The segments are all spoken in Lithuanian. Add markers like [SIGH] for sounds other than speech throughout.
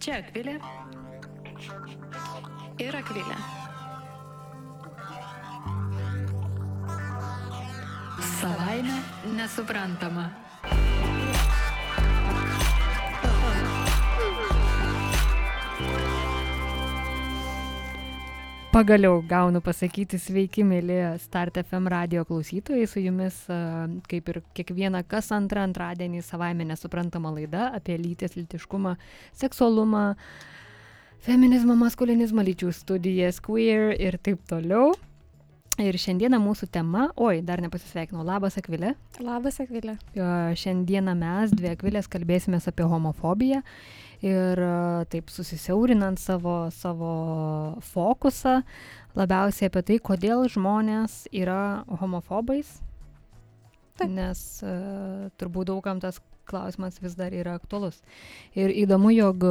Čia Akvilė ir Akvilė. Savaime nesuprantama. Pagaliau gaunu pasakyti sveiki, mėly Start FM radio klausytojai, su jumis kaip ir kiekvieną kas antrą antradienį savaime nesuprantama laida apie lyties, litiškumą, seksualumą, feminizmą, maskulinizmą, lyčių studijas, queer ir taip toliau. Ir šiandieną mūsų tema, oi, dar nepasisveikinau, labas Akvilė. Labas Akvilė. Šiandieną mes, dvi Akvilės, kalbėsime apie homofobiją ir taip susisiaurinant savo, savo fokusą labiausiai apie tai, kodėl žmonės yra homofobais. Taip. Nes uh, turbūt daugam tas klausimas vis dar yra aktualus. Ir įdomu, jog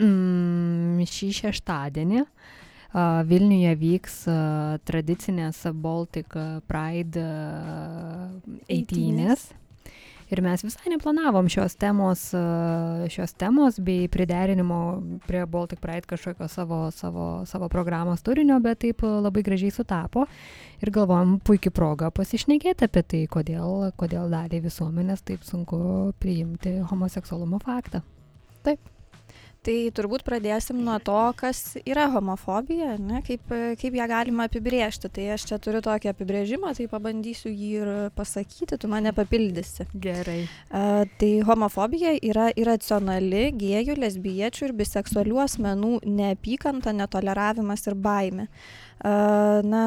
mm, šį šeštadienį uh, Vilniuje vyks tradicinės Baltic Pride eitynės. Ir mes visai neplanavom šios temos, šios temos bei priderinimo prie Baltic Pride kažkokio savo, savo, savo programos turinio, bet taip labai gražiai sutapo. Ir galvojom, puikia proga pasišnekėti apie tai, kodėl, kodėl daliai visuomenės taip sunku priimti homoseksualumo faktą. Taip. Tai turbūt pradėsim nuo to, kas yra homofobija, ne, kaip, kaip ją galima apibriežti. Tai aš čia turiu tokį apibrėžimą, tai pabandysiu jį ir pasakyti, tu mane papildysi. Gerai. Uh, tai homofobija yra iracionali gėjų, lesbiečių ir biseksualių asmenų neapykanta, netoleravimas ir baime. Na,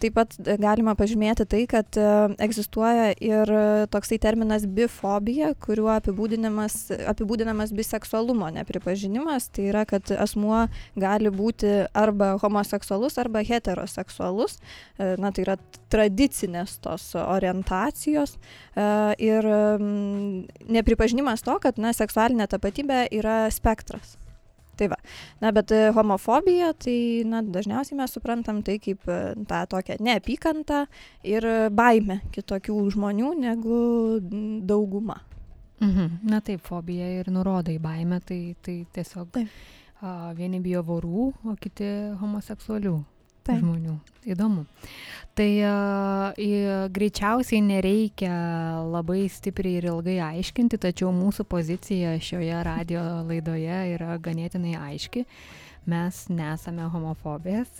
taip pat galima pažymėti tai, kad egzistuoja ir toksai terminas bifobija, kuriuo apibūdinamas, apibūdinamas biseksualumo nepripažinimas. Tai yra, kad asmuo gali būti arba homoseksualus, arba heteroseksualus. Na, tai yra tradicinės tos orientacijos. Ir nepripažinimas to, kad na, seksualinė tapatybė yra spektras. Tai va. Na, bet e, homofobija, tai na, dažniausiai mes suprantam tai kaip e, tą tokią neapykantą ir baimę kitokių žmonių negu dauguma. Mhm. Na taip, fobija ir nurodo į baimę, tai, tai tiesiog taip. a, vieni bijo vorų, o kiti homoseksualių taip. žmonių. Įdomu. Tai uh, greičiausiai nereikia labai stipriai ir ilgai aiškinti, tačiau mūsų pozicija šioje radio laidoje yra ganėtinai aiški. Mes nesame homofobės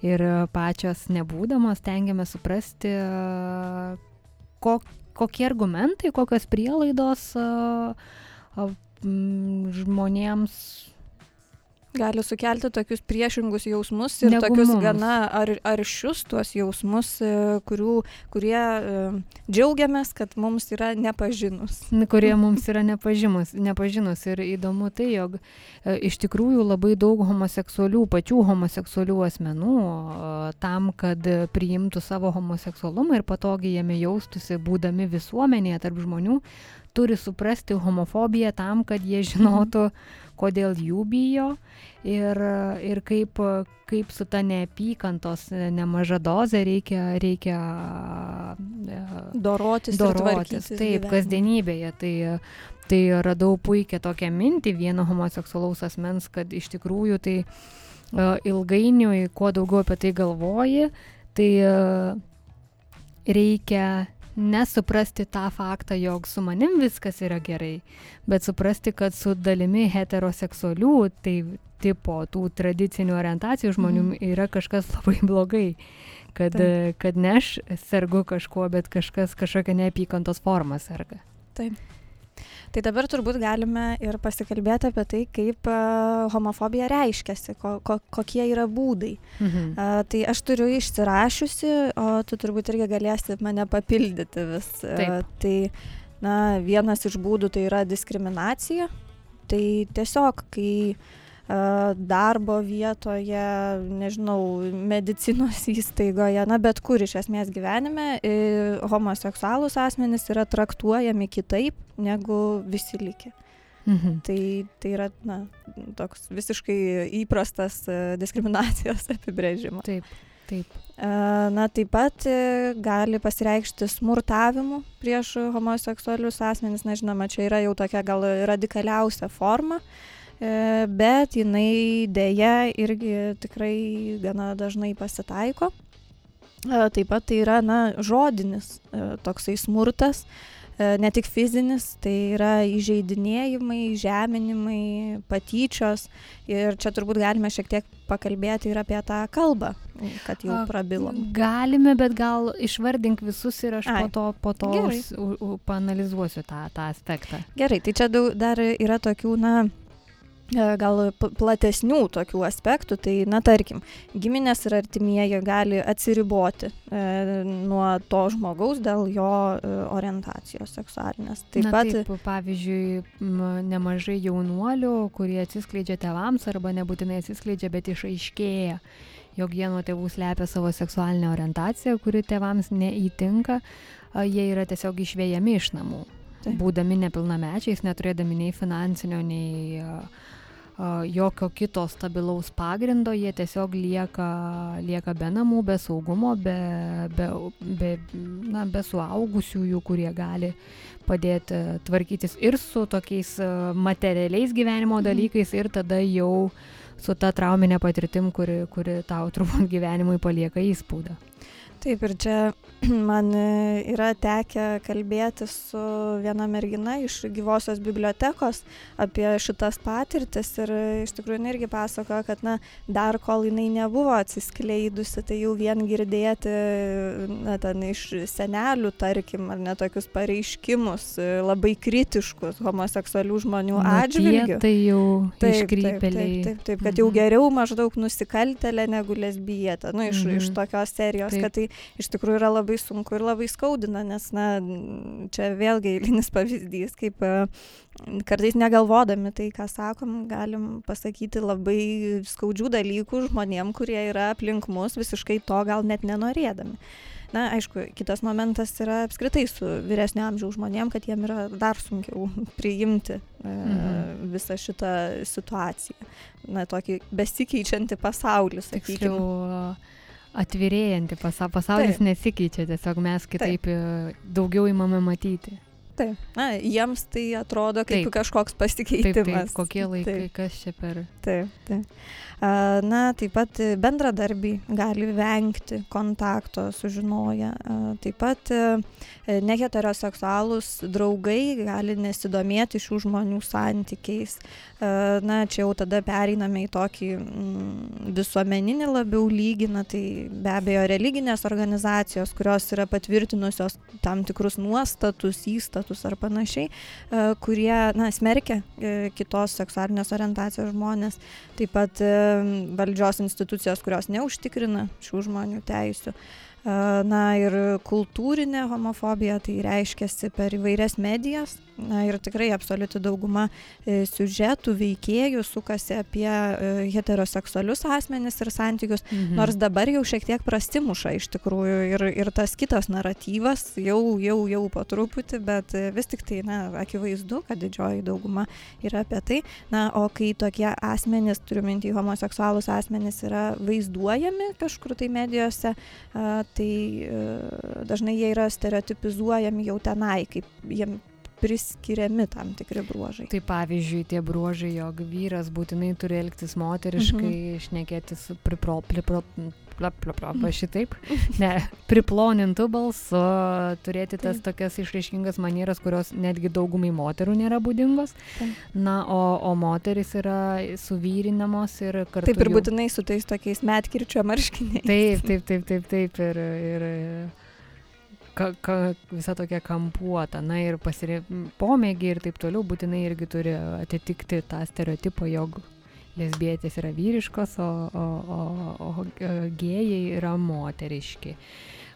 ir pačios nebūdamos tengiamės suprasti, uh, ko, kokie argumentai, kokios prielaidos uh, žmonėms gali sukelti tokius priešingus jausmus ir Negu tokius mums. gana ar, aršius tuos jausmus, e, kurių, kurie uh, džiaugiamės, kad mums yra nepažinus. Kurie [LAUGHS] mums yra nepažinus. nepažinus. Ir įdomu tai, jog uh, iš tikrųjų labai daug homoseksualių, pačių homoseksualių asmenų tam, kad priimtų savo homoseksualumą ir patogiai jame jaustųsi, būdami visuomenėje tarp žmonių, turi suprasti homofobiją tam, kad jie žinotų, kodėl jų bijo ir, ir kaip, kaip su ta neapykantos nemaža doze reikia, reikia e, dorotis. Dorotis, taip, gyvenimą. kasdienybėje. Tai, tai radau puikią tokią mintį vieno homoseksualaus asmens, kad iš tikrųjų tai uh, ilgainiui, kuo daugiau apie tai galvoji, tai uh, reikia nesuprasti tą faktą, jog su manim viskas yra gerai, bet suprasti, kad su dalimi heteroseksualių, tai tipo tų tradicinių orientacijų žmonių mm. yra kažkas [LAUGHS] labai blogai. Kad, Taip. kad ne aš sergu kažkuo, bet kažkas kažkokia neapykantos forma serga. Taip. Tai dabar turbūt galime ir pasikalbėti apie tai, kaip uh, homofobija reiškiasi, ko, ko, kokie yra būdai. Mhm. Uh, tai aš turiu išsirašiusi, o tu turbūt irgi galėsi mane papildyti vis. Uh, tai na, vienas iš būdų tai yra diskriminacija. Tai tiesiog, kai uh, darbo vietoje, nežinau, medicinos [LAUGHS] įstaigoje, na bet kur iš esmės gyvenime homoseksualūs asmenys yra traktuojami kitaip negu visi likę. Mhm. Tai, tai yra na, toks visiškai įprastas diskriminacijos [LAUGHS] apibrėžimas. Taip, taip. Na, taip pat e, gali pasireikšti smurtavimu prieš homoseksualius asmenys, na žinoma, čia yra jau tokia gal radikaliausia forma. Uh, bet jinai dėja irgi tikrai gana dažnai pasitaiko. E, taip pat tai yra na, žodinis e, toksai smurtas, ne tik fizinis, tai yra įžeidinėjimai, žeminimai, patyčios. Ir čia turbūt galime šiek tiek pakalbėti ir apie tą kalbą, kad jau prabilom. Galime, bet gal išvardink visus ir aš Ai. po to, po to panalizuosiu tą, tą aspektą. Gerai, tai čia daug, dar yra tokių, na, E, gal platesnių tokių aspektų, tai, na, tarkim, giminės ir artimieji gali atsiriboti e, nuo to žmogaus dėl jo e, orientacijos seksualinės. Taip na, pat, taip, pavyzdžiui, nemažai jaunuolių, kurie atsiskleidžia tevams arba nebūtinai atsiskleidžia, bet išaiškėja, jog jie nuo tėvų slepia savo seksualinę orientaciją, kuri tėvams neįtinka, jie yra tiesiog išvėjami iš namų. Taip. Būdami nepilnamečiais, neturėdami nei finansinio, nei uh, jokio kito stabilaus pagrindo, jie tiesiog lieka, lieka be namų, be saugumo, be, be, be, na, be suaugusiųjų, kurie gali padėti tvarkytis ir su tokiais materialiais gyvenimo mhm. dalykais ir tada jau su ta trauminė patirtim, kuri, kuri tau turbūt gyvenimui palieka įspūdą. Taip, ir čia [CLEARS THROAT] man e, yra tekę kalbėti su viena mergina iš gyvosios bibliotekos apie šitas patirtis ir e, iš tikrųjų irgi pasakojo, kad na, dar kol jinai nebuvo atsiskleidusi, tai jau vien girdėti na, ten iš senelių, tarkim, ar netokius pareiškimus e, labai kritiškus homoseksualių žmonių na, atžvilgių. Tai jau taip, iškrypėliai. Taip, taip, taip, taip, kad jau mhm. geriau maždaug nusikaltelė negu lesbietė, nu, iš, mhm. iš tokios serijos, taip. kad tai iš tikrųjų yra labai sunku ir labai skaudina, nes, na, čia vėlgi eilinis [LAUGHS] pavyzdys, kaip e, kartais negalvodami tai, ką sakom, galim pasakyti labai skaudžių dalykų žmonėm, kurie yra aplink mus, visiškai to gal net nenorėdami. Na, aišku, kitas momentas yra apskritai su vyresnio amžiaus žmonėm, kad jiem yra dar sunkiau [LAUGHS] priimti e, mhm. visą šitą situaciją. Na, tokį besikeičiantį pasaulį, sakykime. Tiksliau, atvirėjanti pasa pasaulis Taip. nesikeičia, tiesiog mes kitaip Taip. E, daugiau įmame matyti. Taip, na, jiems tai atrodo kaip taip. kažkoks pasikeitimas. Taip, taip, kokie laikai, taip. kas čia per. Taip, taip. Na, taip pat bendradarbiai gali vengti kontakto sužinoję. Taip pat e, neheteroseksualūs draugai gali nesidomėti šių žmonių santykiais. Na, čia jau tada pereiname į tokį mm, visuomeninį labiau lygį, na, tai be abejo religinės organizacijos, kurios yra patvirtinusios tam tikrus nuostatus, įstatus ar panašiai, kurie, na, smerkia e, kitos seksualinės orientacijos žmonės. Taip pat valdžios institucijos, kurios neužtikrina šių žmonių teisų. Na ir kultūrinė homofobija tai reiškiasi per įvairias medijas, Na ir tikrai absoliuti dauguma e, siužetų, veikėjų sukasi apie e, heteroseksualius asmenis ir santykius, mhm. nors dabar jau šiek tiek prastimuša iš tikrųjų ir, ir tas kitas naratyvas jau, jau, jau po truputį, bet e, vis tik tai, na, akivaizdu, kad didžioji dauguma yra apie tai. Na, o kai tokie asmenys, turiu mintį, homoseksualus asmenys yra vaizduojami kažkur tai medijose, tai dažnai jie yra stereotipizuojami jau tenai, kaip jiem priskiriami tam tikri bruožai. Tai pavyzdžiui, tie bruožai, jog vyras būtinai turi elgtis moteriškai, mhm. šnekėti su pripro, pripro, plap, plap, plap, mhm. šitaip, ne, priplonintų balsu, turėti tas Taip. tokias išraiškingas manieras, kurios netgi daugumai moterų nėra būdingos. Taip. Na, o, o moteris yra suvyrinamos ir kartu. Taip ir būtinai su tais tokiais metkirčio marškiniais. Taip, taip, taip, taip, taip. Ir, ir, ka, ka, visa tokia kampuota, na ir pasire... pomėgiai ir taip toliau būtinai irgi turi atitikti tą stereotipą, jog lesbietės yra vyriškos, o, o, o, o gėjai yra moteriški.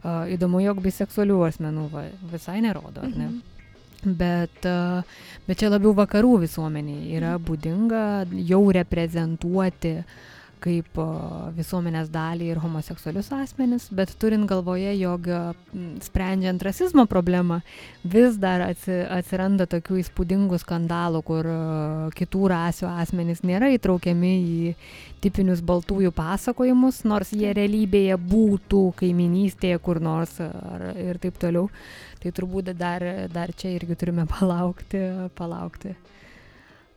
Įdomu, jog biseksualių asmenų va, visai nerodo, ar ne? Mhm. Bet, bet čia labiau vakarų visuomeniai yra mhm. būdinga jau reprezentuoti uh, kaip visuomenės dalį ir homoseksualius asmenis, bet turint galvoje, jog sprendžiant rasizmo problemą vis dar atsiranda tokių įspūdingų skandalų, kur kitų rasių asmenys nėra įtraukiami į tipinius baltųjų pasakojimus, nors jie realybėje būtų kaiminystėje kur nors ar, ir taip toliau. Tai turbūt dar, dar čia irgi turime palaukti, palaukti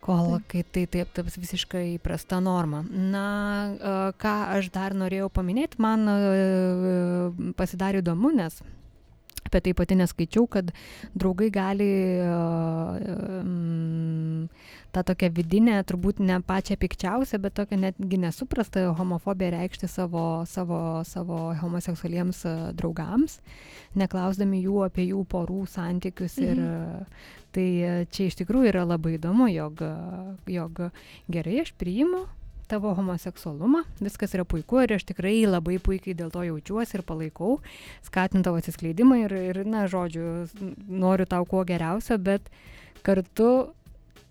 Kol kai tai taip taps visiškai įprasta norma. Na, a, ką aš dar norėjau paminėti, man a, pasidarė įdomu, nes apie tai pati neskaičiau, kad draugai gali tą tokią vidinę, turbūt ne pačią pikčiausią, bet tokią netgi nesuprastą homofobiją reikšti savo, savo, savo homoseksualiems draugams, neklausdami jų apie jų porų santykius. Mhm. Ir tai čia iš tikrųjų yra labai įdomu, jog, jog gerai aš priimu tavo homoseksualumą, viskas yra puiku ir aš tikrai labai puikiai dėl to jaučiuosi ir palaikau, skatinu tavo atsiskleidimą ir, ir na, žodžiu, noriu tau kuo geriausio, bet kartu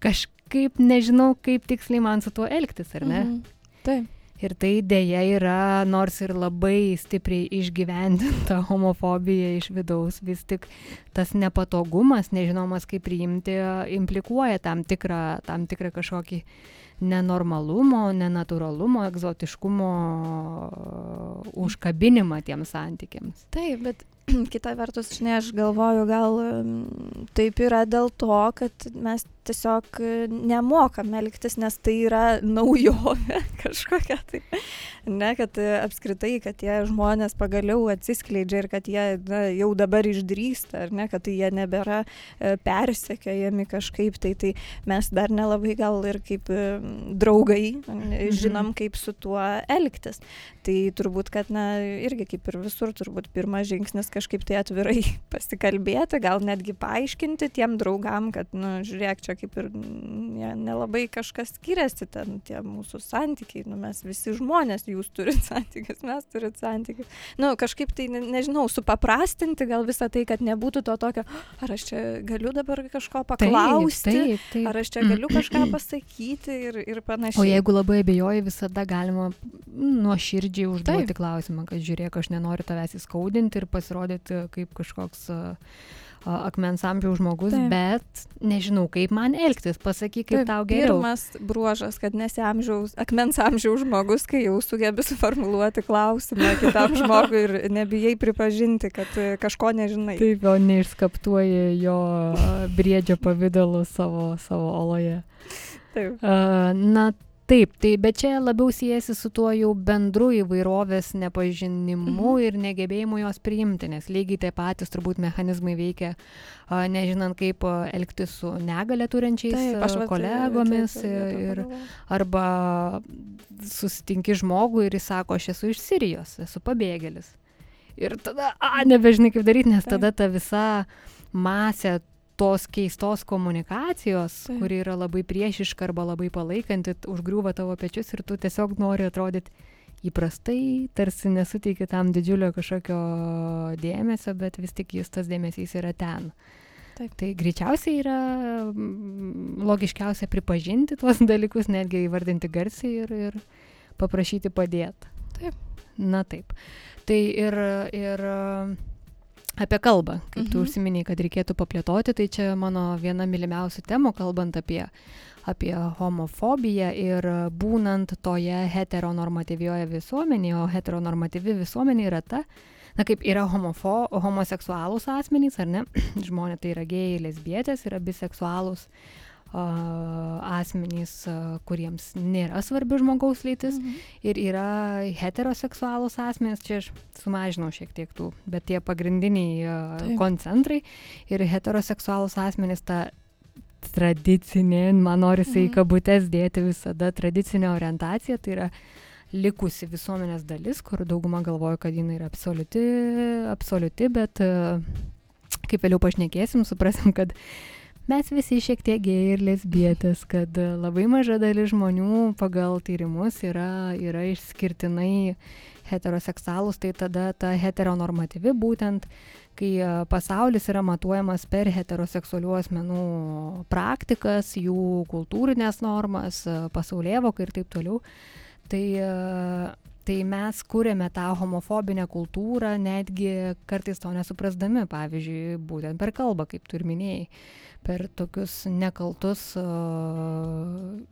kažkaip nežinau, kaip tiksliai man su tuo elgtis, ar ne? Mhm. Taip. Ir tai dėja yra, nors ir labai stipriai išgyvendinta [LAUGHS] homofobija iš vidaus, vis tik tas nepatogumas, nežinomas kaip priimti, implikuoja tam tikrą, tam tikrą kažkokį uh, nenormalumo, nenatūralumo, egzotiškumo užkabinimą tiems santykiams. Taip, bet [CLEARS THROAT] kita vertus, žinai, aš galvoju, gal taip yra dėl to, kad mes tiesiog nemokam elgtis, nes tai yra [LAUGHS] naujovė kažkokia. Tai, ne, kad apskritai, kad tie žmonės pagaliau atsiskleidžia ir kad jie na, jau dabar išdrįsta, ar ne, kad tai jie nebėra e, persekiojami kažkaip, tai, tai mes dar nelabai gal ir kaip e, draugai mhm. žinom, kaip su tuo elgtis. Tai turbūt, kad, na, irgi kaip ir visur, turbūt pirmas žingsnis kažkaip tai atvirai [LAUGHS] pasikalbėti, gal netgi paaiškinti tiem draugam, kad, nu, žiūrėk, čia kaip ir nelabai kažkas skiriasi ten tie mūsų santykiai, nu, mes visi žmonės, jūs turit [LAUGHS] santykius, mes turit santykius. Nu, kažkaip tai, ne, nežinau, supaprastinti gal visą tai, kad nebūtų to tokio, ar aš čia galiu dabar kažko paklausti, taip, taip, taip. ar aš čia galiu kažką pasakyti ir, ir panašiai. O jeigu labai abejoji, visada galima nuoširdžiai užduoti taip. klausimą, kad žiūrėk, aš nenoriu tavęs įskaudinti ir pasirodyti kaip kažkoks akmens amžiaus žmogus, Taip. bet nežinau, kaip man elgtis, pasakyk, kaip Taip, tau geriau. Pirmas bruožas, kad nesi amžiaus, akmens amžiaus žmogus, kai jau sugebi suformuluoti klausimą kitam [LAUGHS] žmogui ir nebijai pripažinti, kad e, kažko nežinai. Taip, o neišskaptuoji jo briedžio pavydalu savo, savo oloje. Taip. Na, Taip, tai bet čia labiau siejasi su tuo jau bendru įvairovės nepažinimu mhm. ir negebėjimu jos priimti, nes lygiai taip patys turbūt mechanizmai veikia, a, nežinant kaip elgtis su negale turinčiais taip, vat, kolegomis taip, taip, ir, arba susitinki žmogų ir jis sako, aš esu iš Sirijos, esu pabėgėlis. Ir tada, a, nebežinai kaip daryti, nes tada ta visa masė tos keistos komunikacijos, Taip. kuri yra labai priešiška arba labai palaikanti, užgriūva tavo pečius ir tu tiesiog nori atrodyti įprastai, tarsi nesuteiki tam didžiulio kažkokio dėmesio, bet vis tik jis tas dėmesys yra ten. Taip. Tai greičiausiai yra logiškiausia pripažinti tuos dalykus, netgi įvardinti garsiai ir, ir paprašyti padėti. Taip. Na taip. Tai ir, ir Apie kalbą, kaip mhm. tu užsiminiai, kad reikėtų paplėtoti, tai čia mano viena mylimiausių temų, kalbant apie, apie homofobiją ir būnant toje heteronormatyvioje visuomenėje, o heteronormatyvi visuomenė yra ta, na kaip yra homofo, homoseksualūs asmenys, ar ne, [CLEARS THROAT] žmonės tai yra gėjai, lesbietės, yra biseksualūs, asmenys, kuriems nėra svarbi žmogaus lytis mhm. ir yra heteroseksualūs asmenys, čia aš sumažinau šiek tiek tų, bet tie pagrindiniai Taip. koncentrai ir heteroseksualūs asmenys ta tradicinė, man norisi mhm. į kabutes dėti visada tradicinė orientacija, tai yra likusi visuomenės dalis, kur dauguma galvoja, kad jinai yra absoliuti, absoliuti bet kaip vėliau pašnekėsim, suprasim, kad uh, mes visi šiek tiek gėjai ir lesbietės, kad labai maža dalis žmonių pagal tyrimus yra, yra išskirtinai heteroseksualus, tai tada ta heteronormatyvi būtent, kai pasaulis yra matuojamas per heteroseksualių asmenų praktikas, jų kultūrinės normas, pasaulėvoką ir taip toliau. Tai, tai mes kūrėme tą homofobinę kultūrą, netgi kartais to nesuprasdami, pavyzdžiui, būtent per kalbą, kaip tu ir minėjai per tokius nekaltus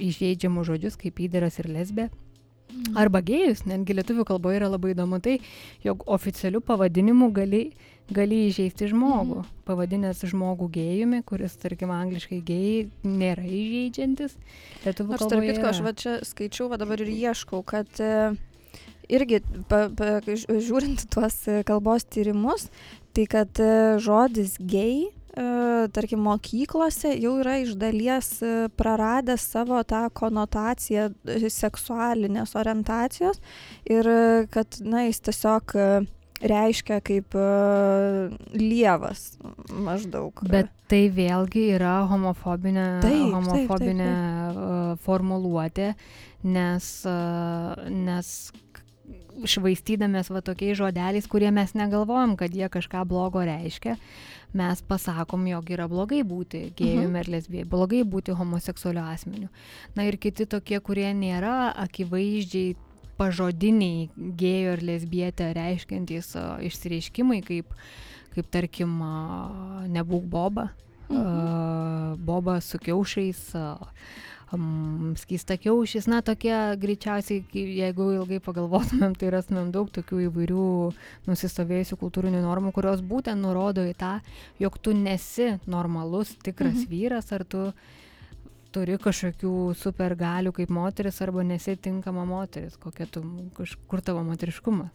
įžeidžiamus žodžius kaip įdaras ir lesbė. Arba gėjus, netgi lietuvių kalboje yra labai įdomu tai, jog oficialiu pavadinimu gali, gali įžeisti žmogų. Mhm. Pavadinęs žmogų gėjumi, kuris, tarkim, angliškai gėjai nėra įžeidžiantis. Lietuvių tarp kalboje. kitko, aš va čia skaičiau, va dabar ir ieškau, kad e, irgi pa, pa, žiūrint tuos kalbos tyrimus, tai kad e, žodis e, tarkim, mokyklose jau yra iš dalies e, praradęs savo tą konotaciją e, seksualinės orientacijos ir e, kad, na, jis tiesiog e, reiškia kaip e, lievas maždaug. Bet tai vėlgi yra homofobinė, Taip, taip, taip, homofobinė uh, formuluotė, nes, uh, nes švaistydamės va tokiais žodeliais, kurie mes negalvojam, kad jie kažką blogo reiškia, mes pasakom, jog yra blogai būti gėjumi Mhm. ir lesbijai, blogai būti homoseksualiu asmeniu. Na ir kiti tokie, kurie nėra akivaizdžiai pažodiniai gėjo ir lesbietę reiškiantys išsireiškimai, kaip, kaip tarkim, nebūk boba, Mhm. boba su kiaušais, um, skysta kiaušis, na tokie greičiausiai, jeigu ilgai pagalvotumėm, tai rastumėm daug tokių įvairių nusistovėjusių kultūrinių normų, kurios būtent nurodo į tą, jog tu nesi normalus, tikras Mhm. vyras, ar tu turi kažkokių supergalių kaip moteris, arba nesi tinkama moteris, kokia tu, kur tavo moteriškumas.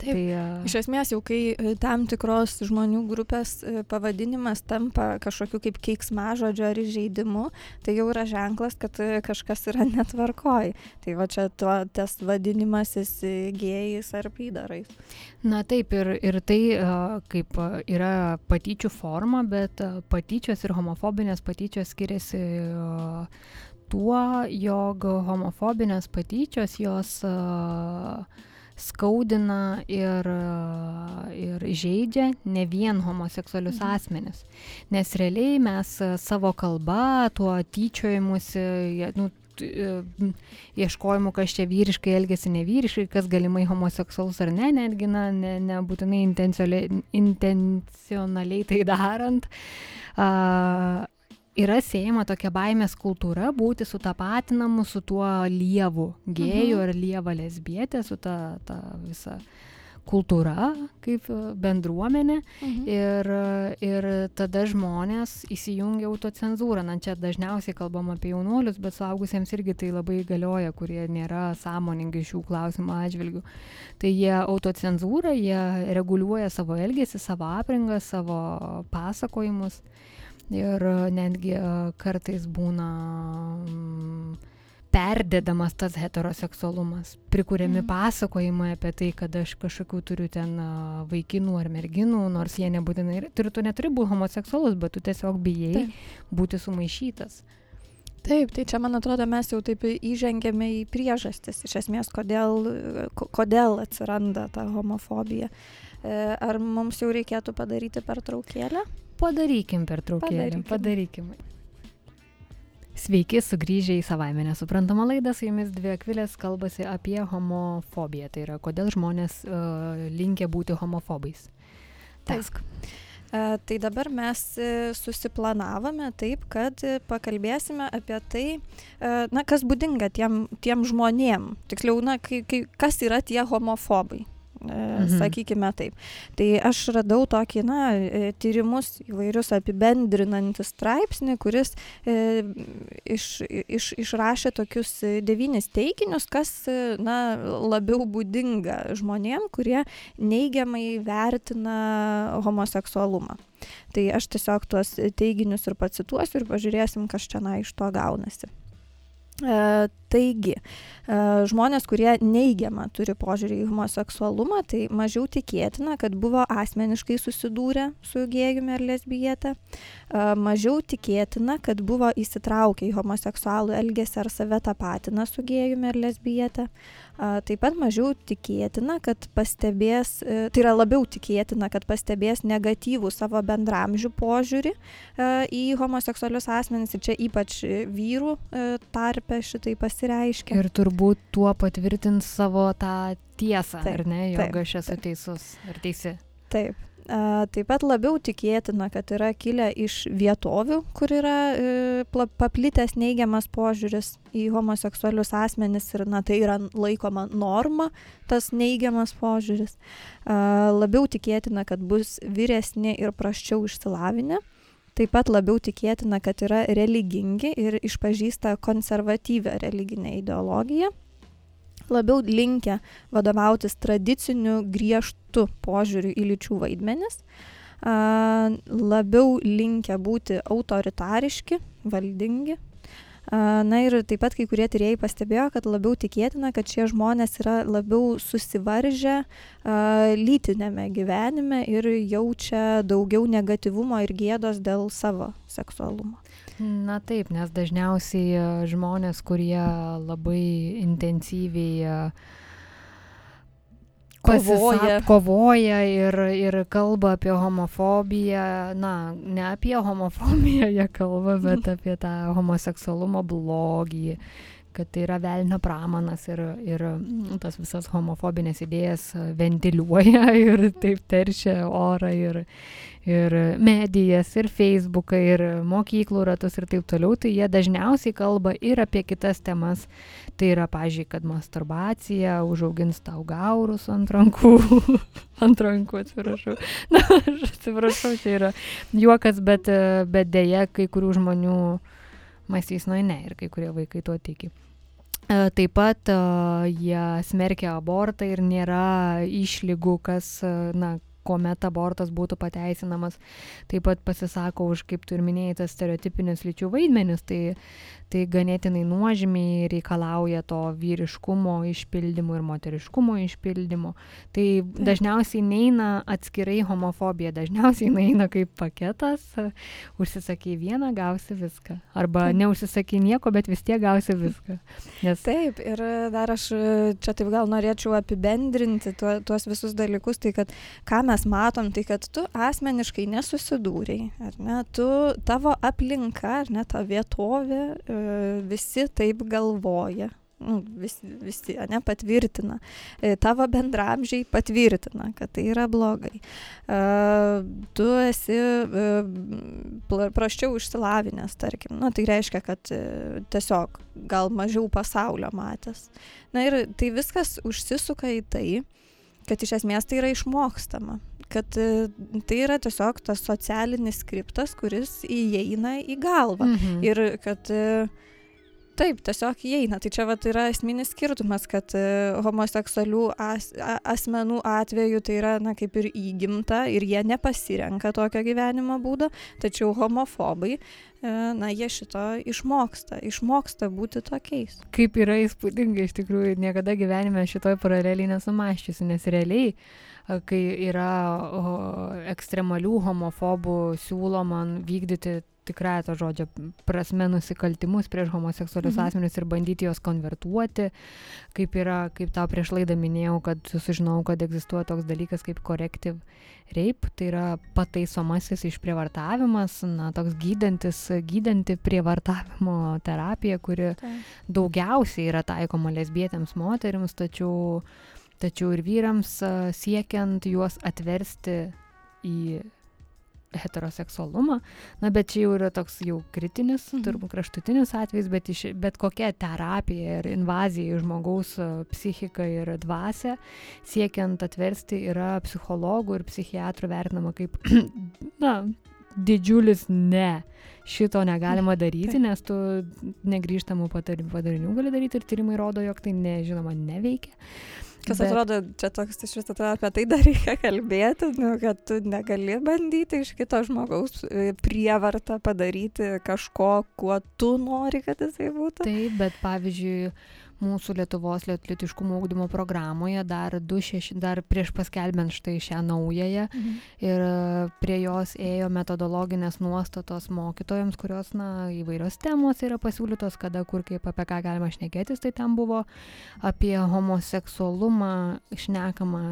Taip. Tai, a, Iš esmės jau kai e, tam tikros žmonių grupės e, pavadinimas tampa kažkokiu kaip keiksmažodžiu ar įžeidimu, tai jau yra ženklas, kad e, kažkas yra netvarkoj. Tai va čia tuo, tas vadinimasis e, gėjais ar pydarais. Na taip, ir, ir tai kaip yra patyčių forma, bet patyčios ir homofobinės patyčios skiriasi tuo, jog homofobinės patyčios jos a, skaudina ir, ir žaidžia ne vien homoseksualius Mhm. asmenis. Nes realiai mes a, savo kalba, tuo tyčiojimusi, nu, e, ieškojimu, kas čia vyriškai elgesi nevyriškai, kas galimai homoseksualus ar ne, netgi na, ne, nebūtinai intencionaliai, tai darant. A, yra siejama tokia baimės kultūra būti sutapatinamu su tuo lievu gėjų Mhm. ar lieva lesbietė, su ta, ta visa kultūra kaip e, bendruomenė. Mhm. Ir, ir tada žmonės įsijungia autocenzūrą. Na, čia dažniausiai kalbam apie jaunuolius, bet suaugusiems irgi tai labai galioja, kurie nėra sąmoningi šių klausimų atžvilgių. Tai jie autocenzūrą, jie reguliuoja savo elgesį, savo aprangą, savo pasakojimus. Ir e, netgi e, kartais būna mm, perdėdamas tas heteroseksualumas, prikūriami Mhm. pasakojimai apie tai, kad aš kažkokių turiu ten a, vaikinų ar merginų, nors jie nebūtinai, yra- tu, tu neturi būti homoseksualus, bet tu tiesiog bijai Taip. būti sumaišytas. Taip, tai čia man atrodo mes jau taip įžengėme į priežastis, iš esmės, kodėl, ko- kodėl atsiranda ta homofobija. E, Ar mums jau reikėtų padaryti pertraukėlę? Padarykim per traukėlį, Padarykim. padarykim. Sveiki, sugrįžę į savaime nesuprantamą laidą, su jumis dvi akvilės kalbasi apie homofobiją. Tai yra, kodėl žmonės uh, linkia būti homofobais. Taip. Tesk. E, Tai dabar mes e, susiplanavome taip, kad e, pakalbėsime apie tai, e, na, kas būdinga tiem, tiem žmonėm. Tiksliau, na, kai, kai, kas yra tie homofobai. Mhm. Mhm. Sakykime taip. Tai aš radau tokį, na, e, tyrimus įvairius apibendrinantį straipsnį, kuris e, iš, iš, išrašė tokius e, devynis teiginius, kas, e, na, labiau būdinga žmonėm, kurie neigiamai vertina homoseksualumą. Tai aš tiesiog tuos teiginius ir pacituosiu ir pažiūrėsim, kas čia na, iš to gaunasi. E, taigi, e, žmonės, kurie neigiamą turi požiūrį į homoseksualumą, tai mažiau tikėtina, kad buvo asmeniškai susidūrę su gėjumi ar lesbietė. E, mažiau tikėtina, kad buvo įsitraukę į homoseksualų elgesį ar save tapatina su gėjumi ar lesbietė. Taip pat mažiau tikėtina, kad pastebės, e, tai yra labiau tikėtina, kad pastebės negatyvų savo bendramžių požiūrį e, į homoseksualius asmenys ir čia ypač vyrų e, tarpe šitai pasireiškia. Ir turbūt tuo patvirtins savo tą tiesą, Taip, ar ne, jog taip, aš esu taip. teisus ar teisi. Taip. Taip pat labiau tikėtina, kad yra kilę iš vietovių, kur yra e, paplitęs neigiamas požiūris į homoseksualius asmenis ir na, tai yra laikoma norma, tas neigiamas požiūris. Labiau tikėtina, kad bus vyresni ir praščiau išsilavinę. Taip pat labiau tikėtina, kad yra religingi ir išpažįsta konservatyvę religinę ideologiją labiau linkę vadovautis tradiciniu griežtu požiūriu į lyčių vaidmenis, labiau linkę būti autoritariški, valdingi. Na ir taip pat kai kurie tyrėjai pastebėjo, kad labiau tikėtina, kad šie žmonės yra labiau susivaržę lytinėme gyvenime ir jaučia daugiau negativumo ir gėdos dėl savo seksualumo. Na taip, nes dažniausiai e, žmonės, kurie labai intensyviai e, kovoja, kovoja ir, ir kalba apie homofobiją, na, ne apie homofobiją jie kalba, bet [LAUGHS] apie tą homoseksualumo blogį kad tai yra velnio pramanas ir, ir tas visas homofobinės idėjas ventiliuoja [LAUGHS] ir taip teršia orą ir, ir medijas, ir Facebooką, ir mokyklų ratus ir taip toliau, tai jie dažniausiai kalba ir apie kitas temas. Tai yra, pažiūrėjau, kad masturbacija užaugins tau gaurus ant rankų. [LAUGHS] ant rankų, atsiprašau. [LAUGHS] Na, aš atsiprašau, čia yra juokas, bet, bet dėja kai kurių žmonių mąstys, nu ne, ir kai kurie vaikai tuo tiki. E, taip pat uh, jie smerkia abortą ir nėra išlygų, kas, uh, na, kuomet abortas būtų pateisinamas, taip pat pasisako už, kaip tu ir minėjai, tas stereotipinius lyčių vaidmenis, tai, tai ganėtinai nuožmiai reikalauja to vyriškumo išpildymo ir moteriškumo išpildymo. Tai dažniausiai neina atskirai homofobija, dažniausiai eina kaip paketas, užsisakai vieną, gausi viską. Arba taip. neužsisakai nieko, bet vis tiek gausi viską. Nes... Taip, ir dar aš čia taip gal norėčiau apibendrinti tuo, tuos visus dalykus, tai kad ką mes matom, tai kad tu asmeniškai nesusidūrei, ar ne, tu, tavo aplinka, ar ne, ta vietovė, visi taip galvoja. Nu, vis, visi, ne, patvirtina. Tavo bendramžiai patvirtina, kad tai yra blogai. Tu esi praščiau išsilavinęs, tarkim. Nu, tai reiškia, kad tiesiog gal mažiau pasaulio matęs. Na ir tai viskas užsisuka į tai, kad iš esmės tai yra išmokstama kad e, tai yra tiesiog tas socialinis skriptas, kuris įeina į galvą. Mhm. Ir kad e, taip, tiesiog įeina. Tai čia vat, yra esminis skirtumas, kad e, homoseksualių as, asmenų atveju tai yra na, kaip ir įgimta ir jie nepasirenka tokio gyvenimo būdo, tačiau homofobai na, jie šito išmoksta, išmoksta būti tokiais. Kaip yra įspūdinga, iš tikrųjų, niekada gyvenime šitoj paraleliai nesumaščiusi, nes realiai kai yra ekstremalių homofobų siūloma vykdyti tikrąją to žodžio prasme nusikaltimus prieš homoseksualius mhm. asmenis ir bandyti juos konvertuoti, kaip yra, kaip tau prieš laidą minėjau, kad sužinau, kad egzistuoja toks dalykas kaip corrective rape, tai yra pataisomasis išprievartavimas, na, toks gydantis, gydanti prievartavimo terapija, kuri tai. daugiausiai yra taikoma lesbietėms moteriams, tačiau tačiau ir vyrams siekiant juos atversti į heteroseksualumą, na bet čia jau yra toks jau kritinis, mhm. turbūt kraštutinis atvejis, bet, iš, bet kokia terapija ir invazija į žmogaus psichiką ir dvasę siekiant atversti yra psichologų ir psichiatrų vertinama kaip, [CLEARS THROAT] na, didžiulis ne. Šito negalima daryti, nes tu negrįžtamų padarinių gali daryti ir tyrimai rodo, jog tai nežinoma neveikia. Kas bet... atrodo, čia toks iš vis atrodo apie tai dar reikia kalbėti, nu, kad tu negali bandyti iš kito žmogaus e, prievartą padaryti kažko, kuo tu nori, kad jisai būtų. Taip, bet pavyzdžiui, mūsų Lietuvos lietuviškumo ūkdymo programoje dar, du, šeši, dar prieš paskelbent štai šią naująją mhm. ir prie jos ėjo metodologinės nuostatos mokytojams, kurios na, įvairios temos yra pasiūlytos, kada, kur, kaip, apie ką galima šnekėtis, tai ten buvo apie homoseksualumą šnekama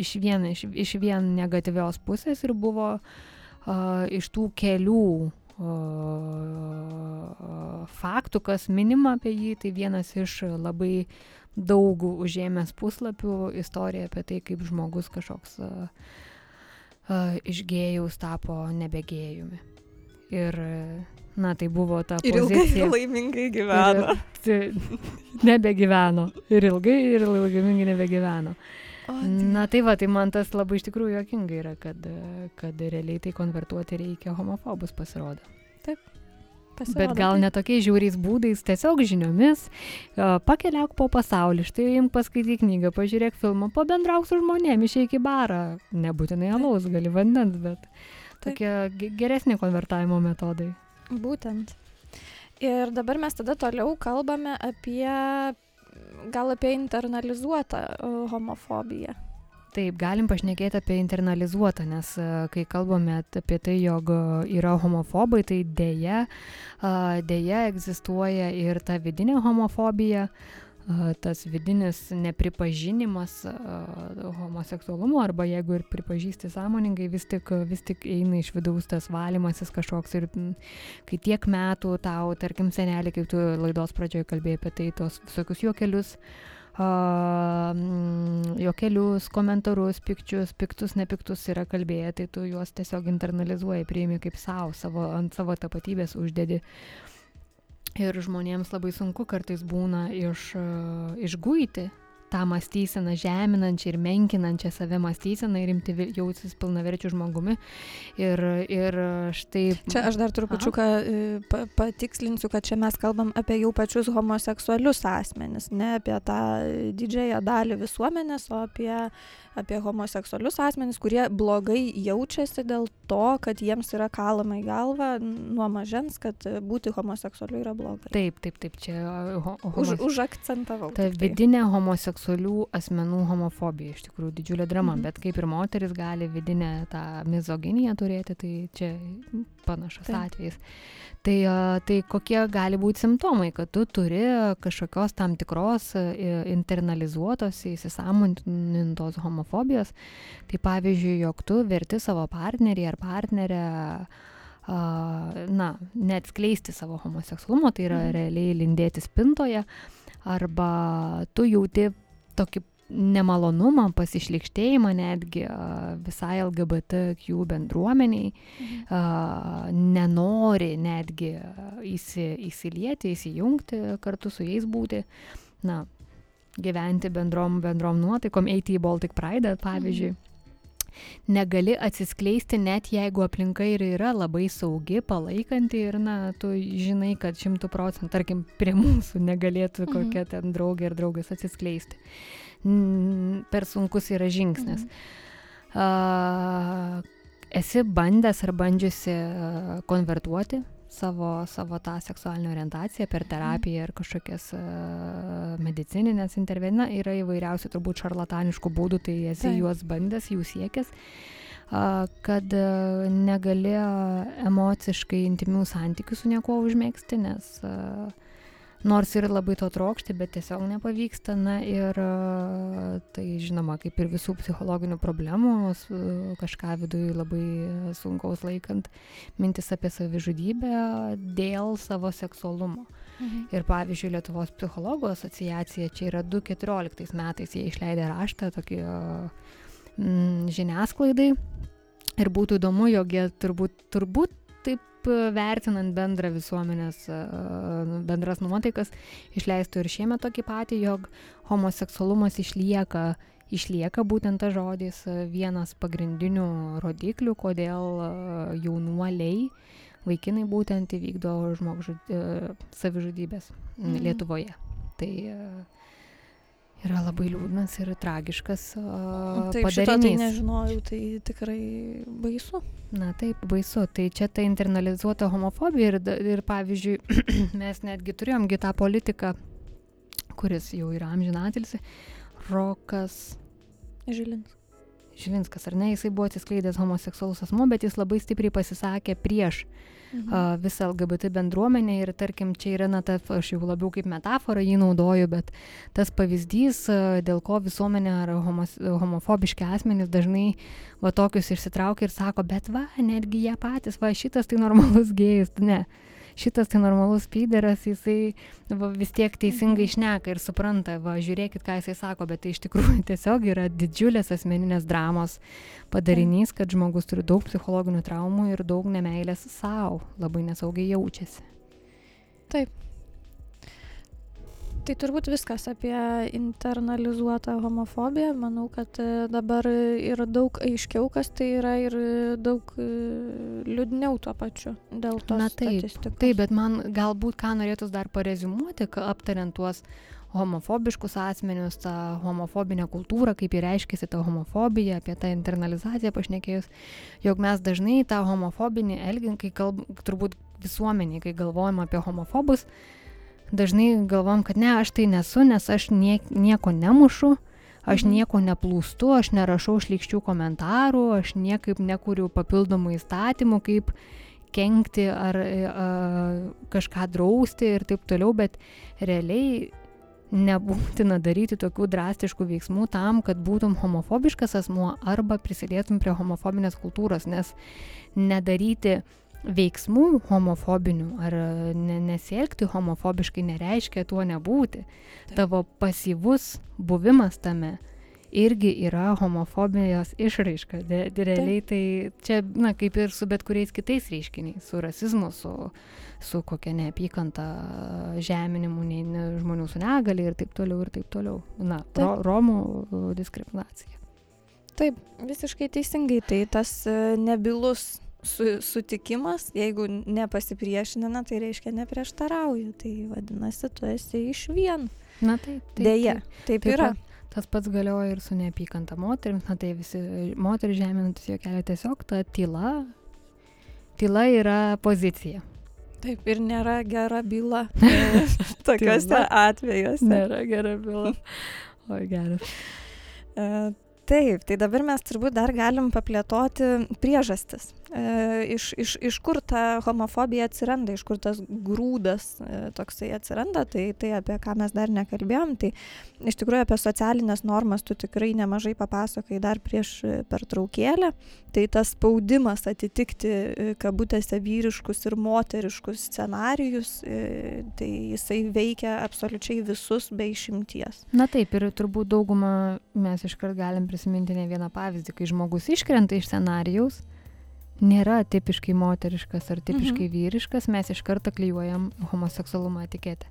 iš vien, iš, iš vien negatyvios pusės ir buvo uh, iš tų kelių faktų, kas minima apie jį, tai vienas iš labai daug užėmęs puslapių istorija apie tai, kaip žmogus kažkoks uh, iš gėjaus tapo nebegėjumi. Ir, na, tai buvo ta Ir pozicija. laimingai gyvena. Ir, nebegyveno. Ir ilgai, ir laimingai nebegyveno. O, Na tai va, tai man tas labai iš tikrųjų jokinga yra, kad, kad realiai tai konvertuoti reikia homofobus pasirodo. pasirodo, Bet gal taip. ne tokiais žiauriais būdais, tiesiog žiniomis, pakeliauk po pasaulį, štai imk paskaityk knygą, pažiūrėk filmą, pabendrauk su žmonėmis, išeik į barą. Nebūtinai alaus, gali vandens, bet Taip. tokie ge- geresni konvertavimo metodai. Būtent. Ir dabar mes tada toliau kalbame apie, gal apie internalizuotą uh, homofobiją. Taip, galim pašnekėti apie internalizuotą, nes e, kai kalbame apie tai, jog e, yra homofobai, tai dėja, dėja egzistuoja ir ta vidinė homofobija, tas vidinis nepripažinimas homoseksualumo, arba jeigu ir pripažįsti sąmoningai, vis tik, vis tik eina iš vidaus tas valymasis kažkoks ir kai tiek metų tau, tarkim, senelį, kaip tu laidos pradžioje kalbėjai apie tai, tos visokius juokelius, mm, juokelius, komentarus, pikčius, piktus, nepiktus yra kalbėję, tai tu juos tiesiog internalizuoji, priimi kaip savo, savo, ant savo tapatybės uždedi. Ir žmonėms labai sunku kartais būna iš, a, išguiti tą mąstyseną žeminančią ir menkinančią save mąstyseną ir imti jaustis pilnaverčių žmogumi. Ir, ir štai... Čia aš dar trupučiuką e, pa, patikslinsiu, kad čia mes kalbam apie jau pačius homoseksualius asmenis, ne apie tą didžiąją dalį visuomenės, o apie, apie homoseksualius asmenis, kurie blogai jaučiasi dėl to, kad jiems yra kalama į galvą nuo mažens, kad būti homoseksualiu yra blogai. Taip, taip, taip, čia ho, Už, homos- užakcentavau. Ta tai. vidinė homoseksualių asmenų homofobija iš tikrųjų didžiulė drama, Mhm. bet kaip ir moteris gali vidinę tą mizoginiją turėti, tai čia panašus Taip. atvejis. Tai, tai kokie gali būti simptomai, kad tu turi kažkokios tam tikros internalizuotos, įsisamonintos homofobijos. Tai pavyzdžiui, jog tu verti savo partnerį ar partnerę na, net skleisti savo homoseksualumo, tai yra Mhm. realiai lindėti spintoje, arba tu jauti tokį nemalonumą, pasišlikštėjimą netgi visai LGBTQ bendruomeniai, Mhm. nenori netgi įsi, įsilieti, įsijungti, kartu su jais būti, na, gyventi bendrom, bendrom nuotaikom, eiti į Baltic Pride, pavyzdžiui. Negali atsiskleisti net jeigu aplinka ir yra labai saugi, palaikanti ir, na, tu žinai, kad šimtų procentų, tarkim, prie mūsų negalėtų Mhm. kokia ten draugė ir draugas atsiskleisti. Per sunkus yra žingsnis. Mhm. A, esi bandęs ar bandžiusi konvertuoti savo, savo tą seksualinę orientaciją per terapiją ir kažkokias a, medicininės intervencijas. Na, yra įvairiausių turbūt šarlataniškų būdų, tai esi Taip. juos bandęs, jų siekęs, a, kad a, negali emociškai intimių santykių su niekuo užmėgsti, nes a, nors ir labai to trokšti, bet tiesiog nepavyksta. Na ir a, tai žinoma, kaip ir visų psichologinių problemų, su- kažką viduje labai sunkaus laikant, mintis apie savižudybę dėl savo seksualumo. Mhm. Ir pavyzdžiui, Lietuvos psichologų asociacija čia yra 2014 metais, jie išleidė raštą tokį mm, žiniasklaidai. Ir būtų įdomu, jog jie turbūt, turbūt taip a, vertinant bendrą visuomenės, a, bendras nuotaikas, išleistų ir šiemet tokį patį, jog homoseksualumas išlieka, išlieka būtent tas žodis vienas pagrindinių rodiklių, kodėl jaunuoliai, vaikinai būtent įvykdo žmogžud, savižudybės mhm. Lietuvoje. Tai a, yra labai liūdnas ir tragiškas a, Taip, šito tai nežinojau, tai tikrai baisu. Na taip, baisu. Tai čia ta internalizuota homofobija ir, ir pavyzdžiui, [CLEARS THROAT] mes netgi turėjom gi tą politiką, kuris jau yra amžinatilsi, Rokas Žilins. Žilinskas, ar ne, jisai buvo atsiskleidęs homoseksualus asmo, bet jis labai stipriai pasisakė prieš Mhm. visą LGBT bendruomenę ir tarkim čia yra, na, ta, aš jau labiau kaip metaforą jį naudoju, bet tas pavyzdys, dėl ko visuomenė ar homos, homofobiški asmenys dažnai va tokius išsitraukia ir sako, bet va, netgi jie patys, va šitas tai normalus gėjus, ne. Šitas tai normalus pyderas, jisai va, vis tiek teisingai šneka ir supranta, va, žiūrėkit, ką jisai sako, bet tai iš tikrųjų [LAUGHS] tiesiog yra didžiulės asmeninės dramos padarinys, kad žmogus turi daug psichologinių traumų ir daug nemailės savo, labai nesaugiai jaučiasi. Taip. Tai turbūt viskas apie internalizuotą homofobiją. Manau, kad e, dabar yra daug aiškiau, kas tai yra ir daug e, liūdniau tuo pačiu dėl to. Na taip, taip, bet man galbūt ką norėtų dar parezimuoti, aptariant tuos homofobiškus asmenius, tą homofobinę kultūrą, kaip ir reiškia ta homofobija, apie tą internalizaciją pašnekėjus, jog mes dažnai tą homofobinį elginį, kai kalb, turbūt visuomenį, kai galvojam apie homofobus, dažnai galvom, kad ne, aš tai nesu, nes aš nie, nieko nemušu, aš mhm. nieko neplūstu, aš nerašau šlikščių komentarų, aš niekaip nekuriu papildomų įstatymų, kaip kenkti ar a, kažką drausti ir taip toliau, bet realiai nebūtina daryti tokių drastiškų veiksmų tam, kad būtum homofobiškas asmuo arba prisidėtum prie homofobinės kultūros, nes nedaryti veiksmų homofobinių ar ne, nesielgti homofobiškai nereiškia tuo nebūti. Tavo pasyvus buvimas tame irgi yra homofobijos išraiška. De, de, realiai tai čia, na, kaip ir su bet kuriais kitais reiškiniais, su rasizmu, su, su kokia neapykanta, žeminimu, ne, ne, žmonių su negali ir taip toliau ir taip toliau. Na, taip. ro, romų diskriminacija. Taip, visiškai teisingai, tai tas e, nebilus su, sutikimas, jeigu nepasipriešinina, tai reiškia neprieštarauja. Tai vadinasi, tu esi iš vien. Na taip, taip. Deja, taip, taip, taip yra. Tas pats galioja ir su neapykanta moteriams, na tai visi moterį žeminantis jo kelią tiesiog ta tyla. Tyla yra pozicija. Taip, ir nėra gera byla [LAUGHS] [LAUGHS] tokiuose atvejuose. Nėra gera byla. [LAUGHS] O geras. Uh, taip tai dabar mes turbūt dar galim paplėtoti priežastis e, iš, iš, iš kur ta homofobija atsiranda, iš kur tas grūdas e, toksai atsiranda, tai, tai apie ką mes dar nekalbėjom, tai iš tikrųjų apie socialinės normas tu tikrai nemažai papasakai dar prieš e, pertraukėlę, tai tas spaudimas atitikti e, kabutėse vyriškus ir moteriškus scenarius, e, tai jisai veikia absoliučiai visus be išimties. Na taip, ir turbūt daugumą mes iškart galim prisiminti ne vieną pavyzdį, kai žmogus iškrenta iš scenarijaus, nėra tipiškai moteriškas ar tipiškai mhm. vyriškas, mes iš karto klyjuojam homoseksualumo etiketę.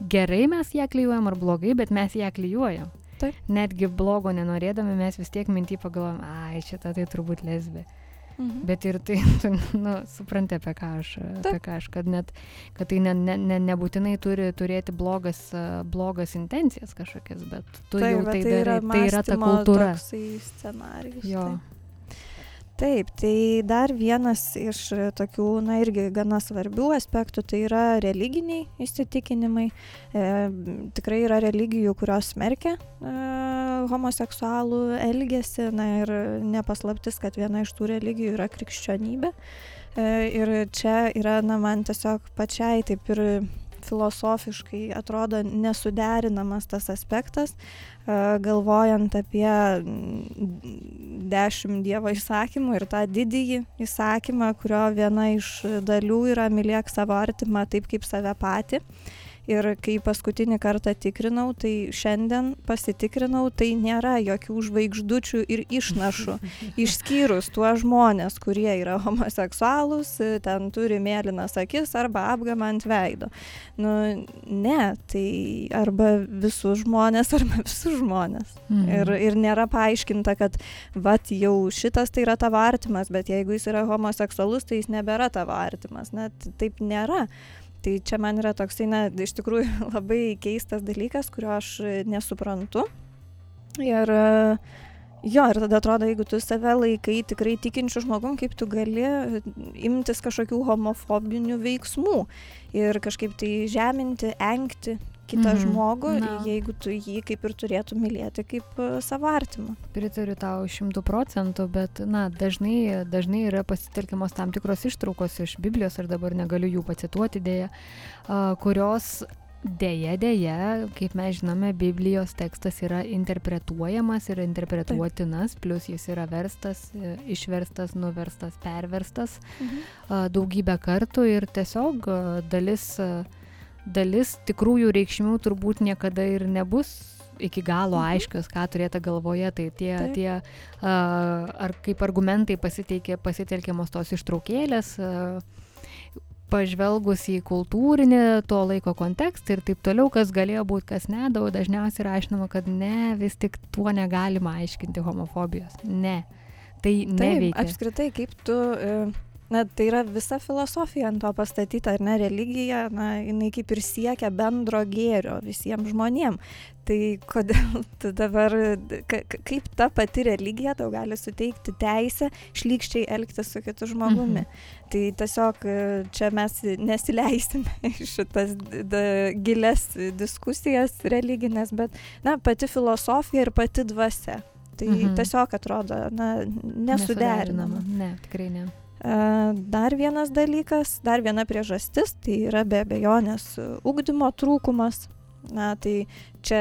Gerai mes ją klyjuojam ar blogai, bet mes ją klyjuojam. Taip. Netgi blogo nenorėdami mes vis tiek mintį pagalvojam, ai, šitą tai turbūt lesbė. Mhm. Bet ir tai, [LAUGHS] tu, nu, supranti apie ką aš, Taip. apie ką aš, kad net, kad tai ne, ne, ne, nebūtinai turi turėti blogas, blogas intencijas kažkokias, bet tu Taip, jau tai, tai darai, yra tai yra ta kultūra. Scenarijus. Jo. Taip. Taip, tai dar vienas iš tokių, na irgi gana svarbių aspektų, tai yra religiniai įsitikinimai. E, tikrai yra religijų, kurios smerkia e, homoseksualų elgesį, na ir nepaslaptis, kad viena iš tų religijų yra krikščionybė. E, ir čia yra, na, man tiesiog pačiai taip ir filosofiškai atrodo nesuderinamas tas aspektas, galvojant apie dešimt Dievo įsakymų ir tą didįjį įsakymą, kurio viena iš dalių yra mylėk savo artimą taip kaip save patį. Ir kai paskutinį kartą tikrinau, tai šiandien pasitikrinau, tai nėra jokių žvaigždučių ir išnašų. [LAUGHS] Išskyrus tuos žmonės, kurie yra homoseksualūs, ten turi mėlynas akis arba apgamą ant veido. Nu, ne, tai arba visus žmonės, arba visus žmonės. Mhm. Ir, ir nėra paaiškinta, kad vat jau šitas tai yra tavo artimas, bet jeigu jis yra homoseksualus, tai jis nebėra tavo artimas. Net taip nėra. Tai čia man yra toksai, na, iš tikrųjų [LAUGHS] labai keistas dalykas, kurio aš nesuprantu. Ir jo, ir tada atrodo, jeigu tu save laikai tikrai tikinčių žmogum, kaip tu gali imtis kažkokių homofobinių veiksmų ir kažkaip tai žeminti, engti kitą mhm. žmogų, Na. jeigu tu jį kaip ir turėtų mylėti kaip uh, savo artimą. Pritariu tau šimtų procentų, bet na, dažnai, dažnai yra pasitelkiamos tam tikros ištraukos iš Biblijos, aš dabar negaliu jų pacituoti dėja, kurios Deja, deja, kaip mes žinome, Biblijos tekstas yra interpretuojamas ir interpretuotinas, Taip. plus jis yra verstas, e, išverstas, nuverstas, perverstas mhm. daugybę kartų ir tiesiog dalis, dalis tikrųjų reikšmių turbūt niekada ir nebus iki galo mhm. aiškios, ką turėtų galvoje, tai tie, Taip. tie ar kaip argumentai pasitelkiamos tos ištraukėlės, pažvelgus į kultūrinį to laiko kontekstą ir taip toliau, kas galėjo būti, kas ne, daug dažniausiai yra aiškinama, kad ne, vis tik tuo negalima aiškinti homofobijos. Ne. Tai neveikia. Taip, apskritai, kaip tu... Uh na tai yra visa filosofija ant to pastatyta, ar ne, religija, na, jinai kaip ir siekia bendro gėrio visiems žmonėm. Tai kodėl [LAUGHS] tu dabar, kaip ta pati religija tau gali suteikti teisę šlykščiai elgtis su kitu žmogumi. Mhm. Tai tiesiog e, čia mes nesileisime [LAUGHS] į šitas giles diskusijas religinės, bet, na, pati filosofija ir pati dvasia. Tai mhm. tiesiog atrodo, na, nesuderinama. Ne, tikrai ne. Dar vienas dalykas, dar viena priežastis, tai yra be abejonės ugdymo trūkumas. Na, tai čia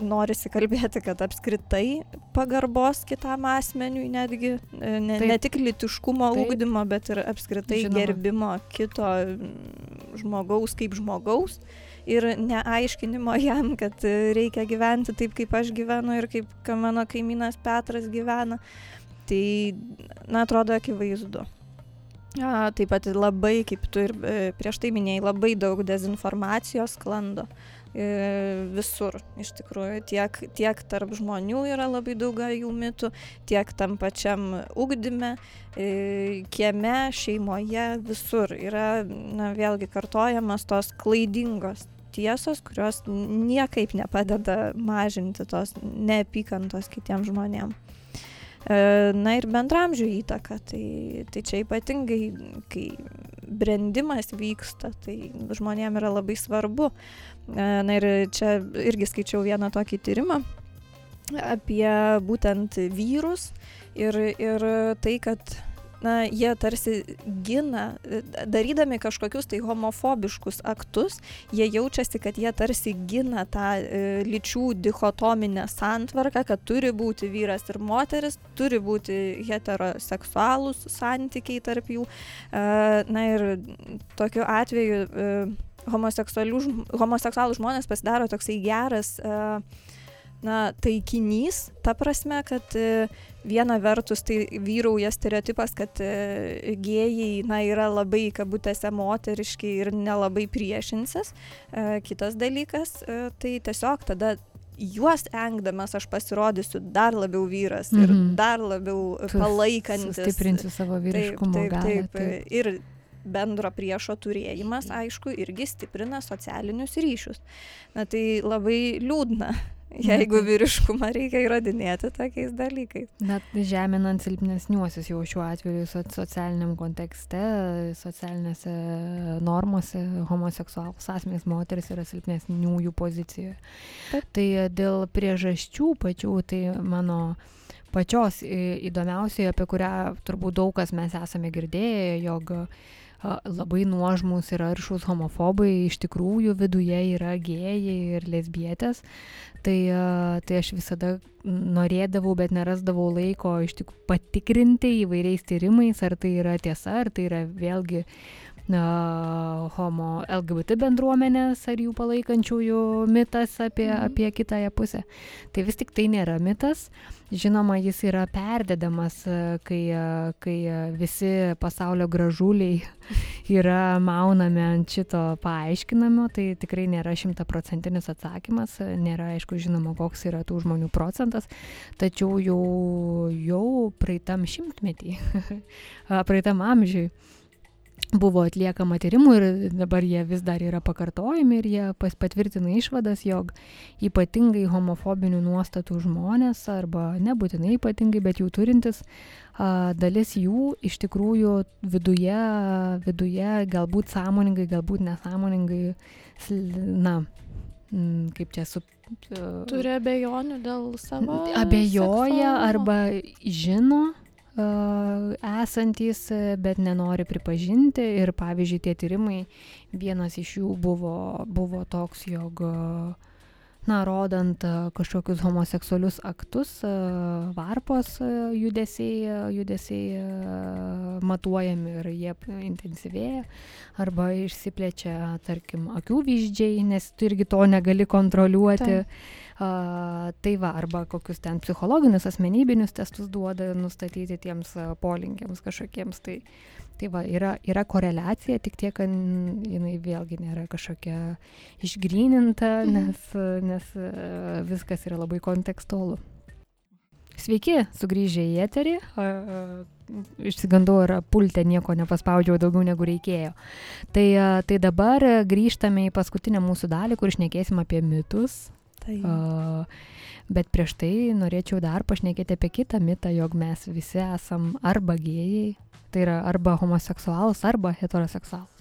norisi kalbėti, kad apskritai pagarbos kitam asmeniui netgi, e, ne, taip, ne tik litiškumo taip, ugdymo, bet ir apskritai žinoma. gerbimo kito žmogaus kaip žmogaus ir neaiškinimo jam, kad reikia gyventi taip, kaip aš gyvenu ir kaip mano kaimynas Petras gyvena. Tai, na, atrodo akivaizdu. A, taip pat labai, kaip tu ir e, prieš tai minėjai, labai daug dezinformacijos sklando e, visur iš tikrųjų. Tiek, tiek tarp žmonių yra labai daug jų mitų, tiek tam pačiam ugdyme, e, kieme, šeimoje, visur yra na, vėlgi kartojamas tos klaidingos tiesos, kurios niekaip nepadeda mažinti tos neapykantos kitiems žmonėms. E, na ir bendramžių įtaka, tai, tai čia ypatingai, kai brendimas vyksta, tai žmonėm yra labai svarbu. E, na ir čia irgi skaičiau vieną tokį tyrimą apie būtent vyrus ir, ir tai, kad na, jie tarsi gina, darydami kažkokius tai homofobiškus aktus, jie jaučiasi, kad jie tarsi gina tą e, lyčių dichotominę santvarką, kad turi būti vyras ir moteris, turi būti heteroseksualūs santykiai tarp jų. E, na ir tokiu atveju e, homoseksualų žmonės pasidaro toksai geras e, na, taikinys, ta prasme, kad e, viena vertus tai vyrauja stereotipas, kad e, gėjai na, yra labai kabutėse moteriški ir nelabai priešinsis. E, kitas dalykas, tai tiesiog tada juos engdamas aš pasirodysiu dar labiau vyras mm -hmm. ir mhm. dar labiau palaikantis. Stiprinsiu savo vyriškumą. Taip, taip, taip. taip. Ir bendro priešo turėjimas, aišku, irgi stiprina socialinius ryšius. Na tai labai liūdna, jeigu vyriškumą reikia įrodinėti tokiais dalykais. Net žeminant silpnesniuosius jau šiuo atveju socialiniam kontekste, socialinėse normose homoseksualus asmenys moteris yra silpnesniųjų pozicijoje. Taip. Tai dėl priežasčių pačių, tai mano pačios įdomiausioje, apie kurią turbūt daug kas mes esame girdėję, jog labai nuožmus ir aršus homofobai iš tikrųjų viduje yra gėjai ir lesbietės. Tai, tai aš visada norėdavau, bet nerasdavau laiko iš tikrųjų patikrinti įvairiais tyrimais, ar tai yra tiesa, ar tai yra vėlgi na, homo LGBT bendruomenės ar jų palaikančiųjų mitas apie, mhm. apie kitąją pusę. Tai vis tik tai nėra mitas. Žinoma, jis yra perdedamas, kai, kai visi pasaulio gražuliai [LAUGHS] yra maunami ant šito paaiškinamo, tai tikrai nėra šimtaprocentinis atsakymas, nėra aišku žinoma, koks yra tų žmonių procentas, tačiau jau, jau praeitam šimtmetį, [LAUGHS] praeitam amžiui buvo atliekama tyrimų ir dabar jie vis dar yra pakartojami ir jie patvirtina išvadas, jog ypatingai homofobinių nuostatų žmonės arba nebūtinai ypatingai, bet jų turintis, dalis jų iš tikrųjų viduje, viduje galbūt sąmoningai, galbūt nesąmoningai, na, kaip čia su... Turi abejonių dėl savo. Abejoja seksualumo. arba žino, esantys, bet nenori pripažinti. Ir pavyzdžiui, tie tyrimai, vienas iš jų buvo, buvo toks, jog na, rodant kažkokius homoseksualius aktus, varpos judesiai, judesiai matuojami ir jie intensyvėja, arba išsiplečia, tarkim, akių vyzdžiai, nes tu irgi to negali kontroliuoti. Tai. A, tai va, arba kokius ten psichologinius, asmenybinius testus duoda nustatyti tiems polinkiams kažkokiems. Tai, tai va, yra, yra koreliacija, tik tiek, kad jinai vėlgi nėra kažkokia išgryninta, mhm. nes, nes viskas yra labai kontekstualu. Sveiki, sugrįžę į eterį. Išsigandau ir pultę nieko nepaspaudžiau daugiau negu reikėjo. Tai, tai dabar grįžtame į paskutinę mūsų dalį, kur išnekėsim apie mitus, Tai. Uh, bet prieš tai norėčiau dar pašnekėti apie kitą mitą, jog mes visi esam arba gėjai, tai yra arba homoseksualus, arba heteroseksualus.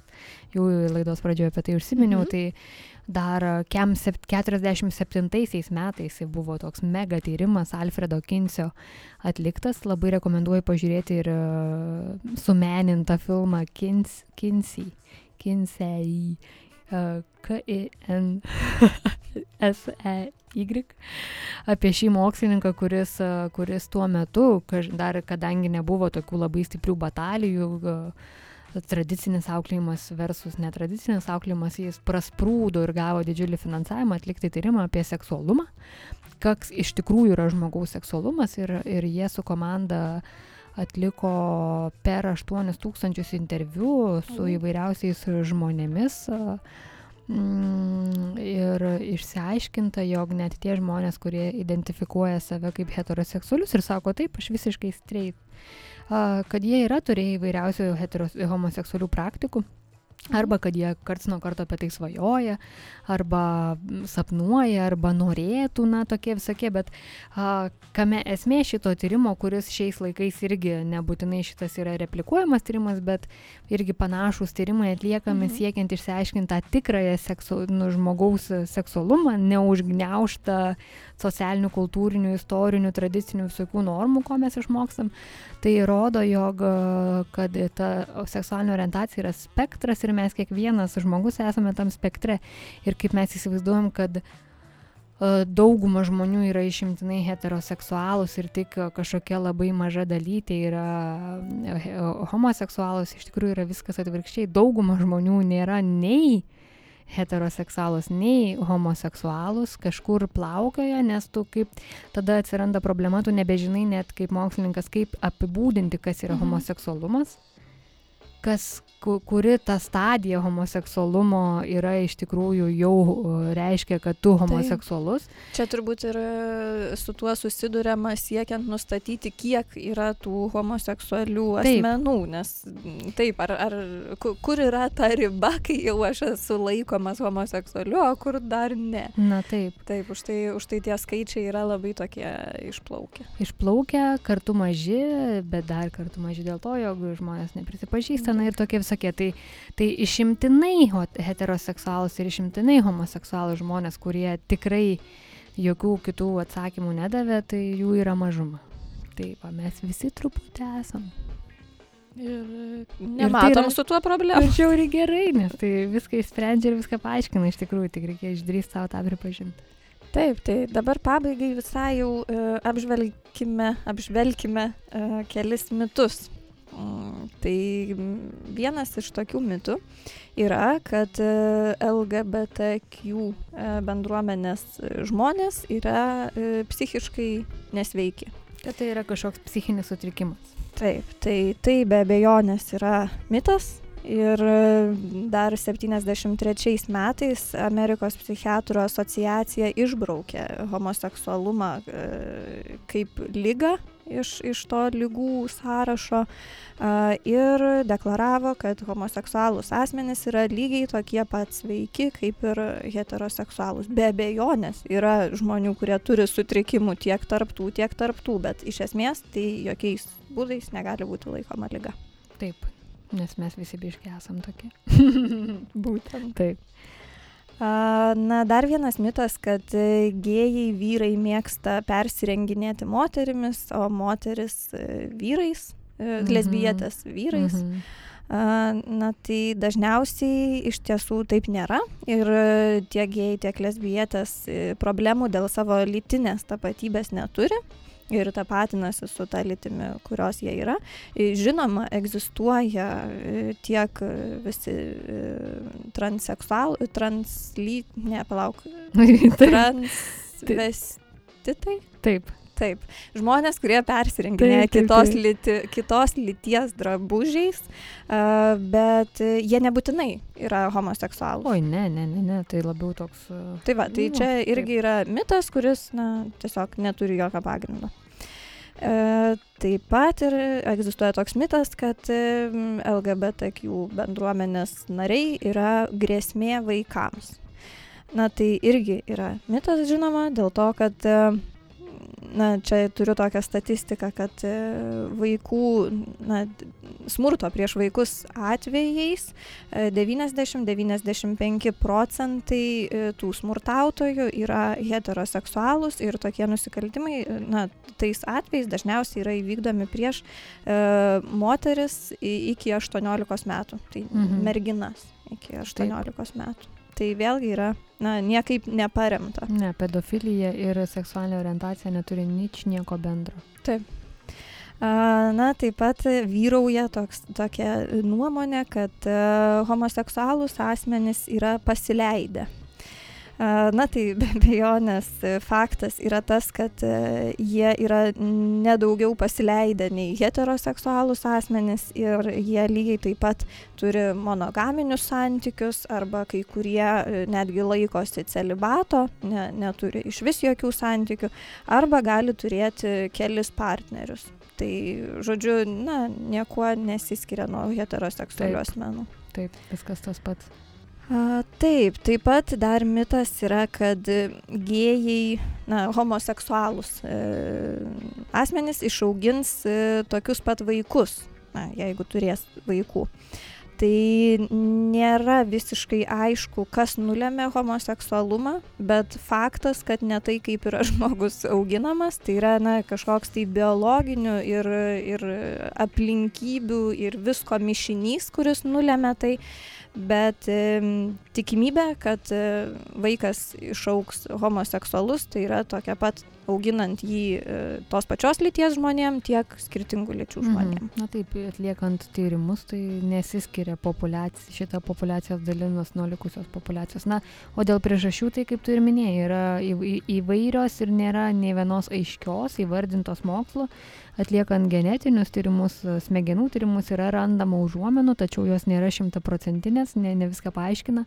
Jau laidos pradžioje apie tai užsiminiau, mhm. tai dar KEM 47 metais buvo toks mega tyrimas Alfredo Kinsio atliktas. Labai rekomenduoju pažiūrėti ir sumenintą filmą Kins, Kinsey. Kinsey. K-I-N-S-E-Y [LAUGHS] apie šį mokslininką, kuris, kuris tuo metu, dar kadangi nebuvo tokių labai stiprių batalijų, tradicinis auklėjimas versus netradicinis auklėjimas, jis prasprūdo ir gavo didžiulį finansavimą atlikti tyrimą apie seksualumą, koks iš tikrųjų yra žmogaus seksualumas ir, ir jie su komanda uh, atliko per 8000 interviu su mhm. įvairiausiais žmonėmis. Mm, ir išsiaiškinta, jog net tie žmonės, kurie identifikuoja save kaip heteroseksualius ir sako, taip, aš visiškai streit, kad jie yra turėję įvairiausių heteros, homoseksualių praktikų, Arba kad jie karts nuo karto apie tai svajoja, arba sapnuoja, arba norėtų, na, tokie visokie, bet a, kame esmė šito tyrimo, kuris šiais laikais irgi nebūtinai šitas yra replikuojamas tyrimas, bet irgi panašus tyrimai atliekami mhm. siekiant išsiaiškinti tą tikrąją seksu, nu, žmogaus seksualumą, neužgneuštą socialinių, kultūrinių, istorinių, tradicinių visokių normų, ko mes išmokstam, tai rodo, jog kad ta seksualinė orientacija yra spektras ir mes kiekvienas žmogus esame tam spektre. Ir kaip mes įsivaizduojam, kad dauguma žmonių yra išimtinai heteroseksualūs ir tik kažkokia labai maža dalytė yra homoseksualūs, iš tikrųjų yra viskas atvirkščiai. Dauguma žmonių nėra nei heteroseksualus, nei homoseksualus, kažkur plaukioja, nes tu kaip tada atsiranda problema, tu nebežinai net kaip mokslininkas, kaip apibūdinti, kas yra mhm. homoseksualumas, kas, kuri ta stadija homoseksualumo yra iš tikrųjų jau reiškia, kad tu homoseksualus. Taip. Čia turbūt ir su tuo susidurėma siekiant nustatyti, kiek yra tų homoseksualių asmenų, taip. nes taip, ar, ar kur yra ta riba, kai jau aš esu laikomas homoseksualiu, o kur dar ne. Na taip. Taip, už tai, už tai tie skaičiai yra labai tokie išplaukę. Išplaukę, kartu maži, bet dar kartu maži dėl to, jog žmonės neprisipažįsta, na ir tokie visokie. Tai, tai išimtinai heteroseksualus ir išimtinai homoseksualus žmonės, kurie tikrai jokių kitų atsakymų nedavė, tai jų yra mažuma. Tai va, mes visi truputį esam. Ir nematom ir tai yra, su tuo problemų. Ir žiauri gerai, nes tai viską išsprendžia ir viską paaiškina iš tikrųjų, tik reikia išdrįsti savo tą pripažinti. Taip, tai dabar pabaigai visai jau uh, apžvelgime, apžvelgime uh, kelis mitus tai vienas iš tokių mitų yra, kad e, LGBTQ e, bendruomenės žmonės yra e, psichiškai nesveiki. Kad tai yra kažkoks psichinis sutrikimas. Taip, tai tai be abejonės yra mitas, Ir dar 73 metais Amerikos psichiatrų asociacija išbraukė homoseksualumą kaip lygą iš, iš to lygų sąrašo ir deklaravo, kad homoseksualūs asmenys yra lygiai tokie pat sveiki kaip ir heteroseksualūs. Be abejonės yra žmonių, kurie turi sutrikimų tiek tarptų, tiek tarptų, bet iš esmės tai jokiais būdais negali būti laikoma lyga. Taip, nes mes visi biški esam tokie. [LAUGHS] Būtent. Taip. Na, dar vienas mitas, kad e, gėjai vyrai mėgsta persirenginėti moterimis, o moteris e, vyrais, Mhm. mhm. lesbietės vyrais. Mhm. Na, tai dažniausiai iš tiesų taip nėra. Ir e, tiek gėjai, tiek lesbietės e, problemų dėl savo lytinės tapatybės neturi. Ir tapatinasi su tą lytimi, kurios jie yra. Žinoma, egzistuoja e, tiek e, visi e, transseksual, transly, ne, palauk, [LAUGHS] Taip, transvestitai. taip. Taip, žmonės, kurie persirenginėja Taip, taip, kitos, taip. lyti, kitos lyties drabužiais, a, bet e, jie nebūtinai yra homoseksualūs. Oi, ne, ne, ne, ne, tai labiau toks. e, Tai va, tai Nu, čia taip. irgi yra mitas, kuris, na, tiesiog neturi jokio pagrindo. E, taip pat ir egzistuoja toks mitas, kad e, LGBTQ bendruomenės nariai yra grėsmė vaikams. Na tai irgi yra mitas, žinoma, dėl to, kad, na, čia turiu tokią statistiką, kad e, vaikų, na, smurto prieš vaikus atvejais e, 90-95 procentai e, tų smurtautojų yra heteroseksualūs ir tokie nusikaltimai, e, na, tais atvejais dažniausiai yra įvykdomi prieš e, moteris iki 18 metų, tai Mhm. merginas iki 18 metų. Tai vėlgi yra, na, niekaip neparemta. Ne, pedofilija ir seksualinė orientacija neturi nič nieko bendro. A, Na, taip pat vyrauja toks, tokia nuomonė, kad e, homoseksualūs asmenys yra pasileidę. Na, tai be abejonės e, faktas yra tas, kad e, jie yra nedaugiau pasileidę nei heteroseksualūs asmenys ir jie lygiai taip pat turi monogaminius santykius arba kai kurie e, netgi laikosi celibato, ne, neturi iš vis jokių santykių arba gali turėti kelis partnerius. Tai, žodžiu, na, niekuo nesiskiria nuo heteroseksualių asmenų. Taip, viskas tas pats. A, taip, taip pat dar mitas yra, kad gėjai, na, homoseksualūs e, asmenys išaugins e, tokius pat vaikus, na, jeigu turės vaikų. Tai nėra visiškai aišku, kas nulėmė homoseksualumą, bet faktas, kad ne tai, kaip yra [LAUGHS] žmogus auginamas, tai yra na, kažkoks tai biologinių ir, ir aplinkybių ir visko mišinys, kuris nulėmė tai, bet tikimybė, kad e, vaikas išauks homoseksualus, tai yra tokia pat auginant jį e, tos pačios lyties žmonėm, tiek skirtingų lyčių žmonėm. Mhm. Na taip, atliekant tyrimus, tai nesiskiria populiacija, šita populiacijos dalinas nuo likusios populiacijos. Na, o dėl priežasčių, tai kaip tu ir minėjai, yra įvairios ir nėra nei vienos aiškios įvardintos mokslo. Atliekant genetinius tyrimus, smegenų tyrimus yra randama užuomenų, tačiau jos nėra šimtaprocentinės, ne, ne viską paaiškina.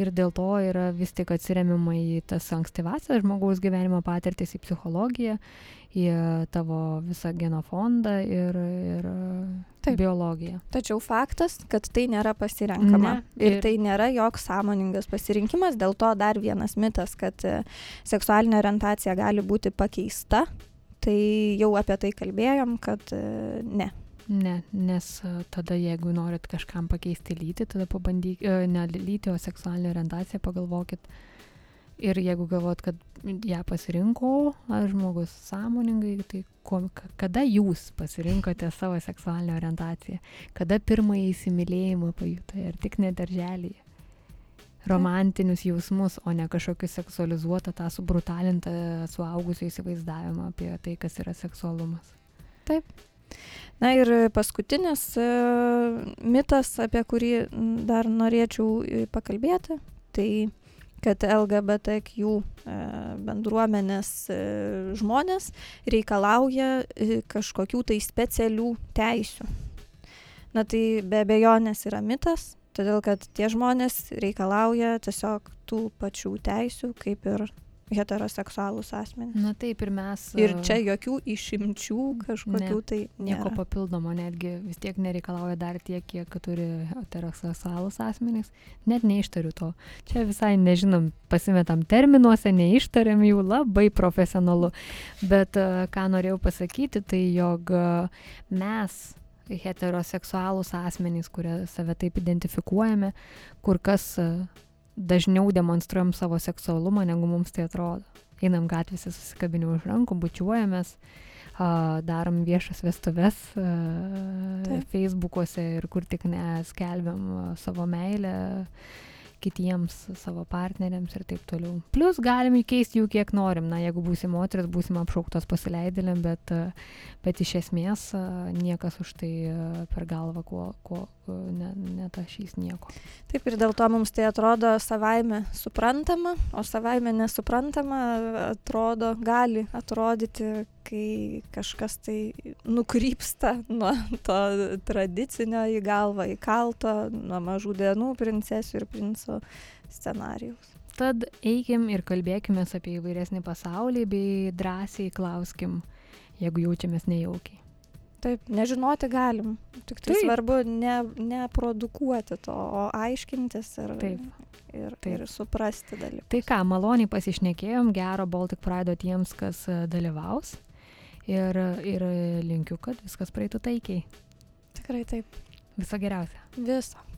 Ir dėl to yra vis tik atsiremiama į tas ankstyvasias žmogaus gyvenimo patirtis, į psichologiją, į e, tavo visą genofondą ir, ir e, Taip. biologiją. Tačiau faktas, kad tai nėra pasirenkama. Ne, Ir ir- tai nėra joks sąmoningas pasirinkimas, dėl to dar vienas mitas, kad e, seksualinė orientacija gali būti pakeista. Tai jau apie tai kalbėjom, kad ne. Ne, nes e, tada jeigu norit kažkam pakeisti lytį, tada pabandyk, e, ne lytį, o seksualinę orientaciją, pagalvokit. Ir jeigu galvot, kad ją pasirinko ar žmogus sąmoningai, tai ko, ka- kada jūs pasirinkote savo seksualinę orientaciją? Kada pirmąjį įsimylėjimą pajutai, ar tik net darželėje? Romantinius jausmus, o ne kažkokį seksualizuotą, tą subrutalintą suaugusių įsivaizdavimą apie tai, kas yra seksualumas. Na ir paskutinis e, mitas, apie kurį dar norėčiau e, pakalbėti, tai kad LGBTQ e, bendruomenės žmonės reikalauja kažkokių tai specialių teisių. Na tai be abejonės yra mitas, todėl kad tie žmonės reikalauja tiesiog tų pačių teisių kaip ir heteroseksualūs asmenys. Na taip, ir mes. Ir e, čia jokių išimčių kažkokių Ne, tai Nieko nėra. papildomo, netgi vis tiek nereikalauja dar tiek, kiek turi heteroseksualus asmenys. Net neištariu to. Čia visai nežinom, pasimetam terminuose, neištariam jų labai profesionalu. Bet e, ką norėjau pasakyti, tai jog e, mes heteroseksualūs asmenys, kurie save taip identifikuojame, kur kas dažniau demonstruojam savo seksualumą, negu mums tai atrodo. Einam gatvėse susikabinę už rankų, bučiuojamės, darom viešas vestuves Taip. Facebook'uose ir kur tik neskelbiam savo meilę kitiems savo partneriams ir taip toliau. Plus galim įkeisti jų kiek norim, na jeigu būsim moteris, būsim apšauktos pasileidėlėm, bet, bet iš esmės niekas už tai per galvą kuo, kuo ne, netašys nieko. Taip ir dėl to mums tai atrodo savaime suprantama, o savaime nesuprantama atrodo, gali atrodyti, kai kažkas tai nukrypsta nuo to tradicinio į galvą įkalto, nuo mažų dienų princesių ir princo scenarijaus. Tad eikim ir kalbėkime apie įvairesnį pasaulį bei drąsiai klauskim, jeigu jaučiamės nejaukiai. Taip, nežinoti galim. Tik tai Taip. svarbu ne, neprodukuoti to, o aiškintis ir, Taip. ir, Taip. ir suprasti dalykus. Tai ką, maloniai pasišnekėjom, gero Baltic Pride tiems, kas e, dalyvaus. Ir, ir linkiu, kad viskas praeitų taikiai. Tikrai taip. Viso geriausio. Viso.